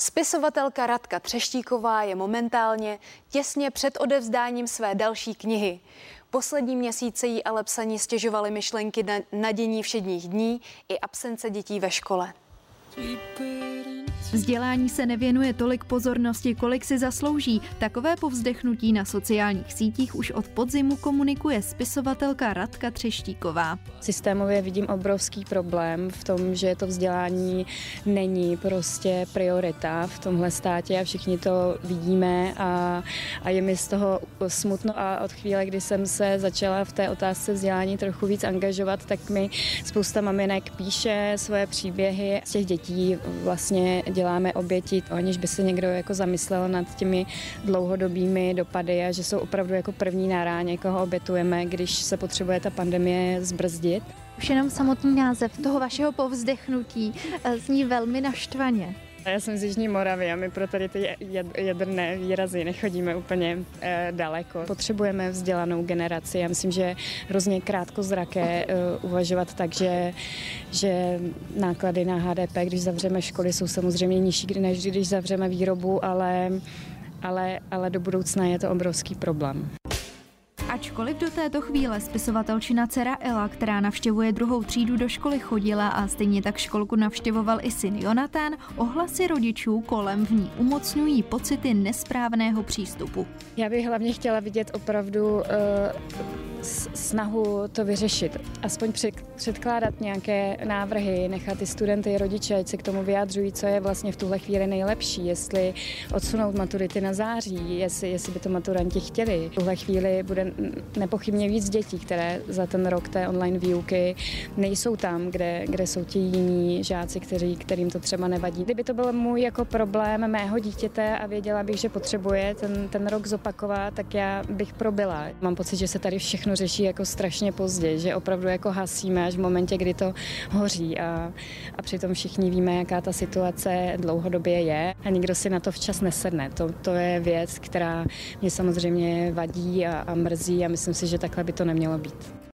Spisovatelka Radka Třeštíková je momentálně těsně před odevzdáním své další knihy. Poslední měsíce jí ale psaní stěžovaly myšlenky na nadění všedních dní i absence dětí ve škole. Vzdělání se nevěnuje tolik pozornosti, kolik si zaslouží. Takové povzdechnutí na sociálních sítích už od podzimu komunikuje spisovatelka Radka Třeštíková. Systémově vidím obrovský problém v tom, že to vzdělání není prostě priorita v tomhle státě a všichni to vidíme a, a je mi z toho smutno a od chvíle, kdy jsem se začala v té otázce vzdělání trochu víc angažovat, tak mi spousta maminek píše svoje příběhy z těch dětí vlastně děláme oběti, aniž by se někdo jako zamyslel nad těmi dlouhodobými dopady a že jsou opravdu jako první na ráně, koho obětujeme, když se potřebuje ta pandemie zbrzdit. Už jenom samotný název toho vašeho povzdechnutí eh, zní velmi naštvaně. Já jsem z Jižní Moravy a my pro tady ty jadrné výrazy nechodíme úplně e, daleko. Potřebujeme vzdělanou generaci. Já myslím, že hrozně krátkozraké e, uvažovat tak, že, že náklady na HDP, když zavřeme školy, jsou samozřejmě nižší, než když zavřeme výrobu, ale, ale, ale do budoucna je to obrovský problém. Ačkoliv do této chvíle spisovatelčina dcera Ela, která navštěvuje druhou třídu do školy chodila a stejně tak školku navštěvoval i syn Jonatán, ohlasy rodičů kolem v ní umocňují pocity nesprávného přístupu. Já bych hlavně chtěla vidět opravdu uh, snahu to vyřešit. Aspoň předkládat nějaké návrhy, nechat ty studenty, rodiče, ať se k tomu vyjádřují, co je vlastně v tuhle chvíli nejlepší, jestli odsunout maturity na září, jestli, jestli by to maturanti chtěli. V tuhle chvíli bude nepochybně víc dětí, které za ten rok té online výuky nejsou tam, kde, kde jsou ti jiní žáci, kteří, kterým to třeba nevadí. Kdyby to byl můj jako problém mého dítěte a věděla bych, že potřebuje ten, ten rok zopakovat, tak já bych probila. Mám pocit, že se tady všechno řeší jako strašně pozdě, že opravdu jako hasíme až v momentě, kdy to hoří a, a přitom všichni víme, jaká ta situace dlouhodobě je a nikdo si na to včas nesedne. To, to je věc, která mě samozřejmě vadí a, a mrzí a myslím si, že takhle by to nemělo být.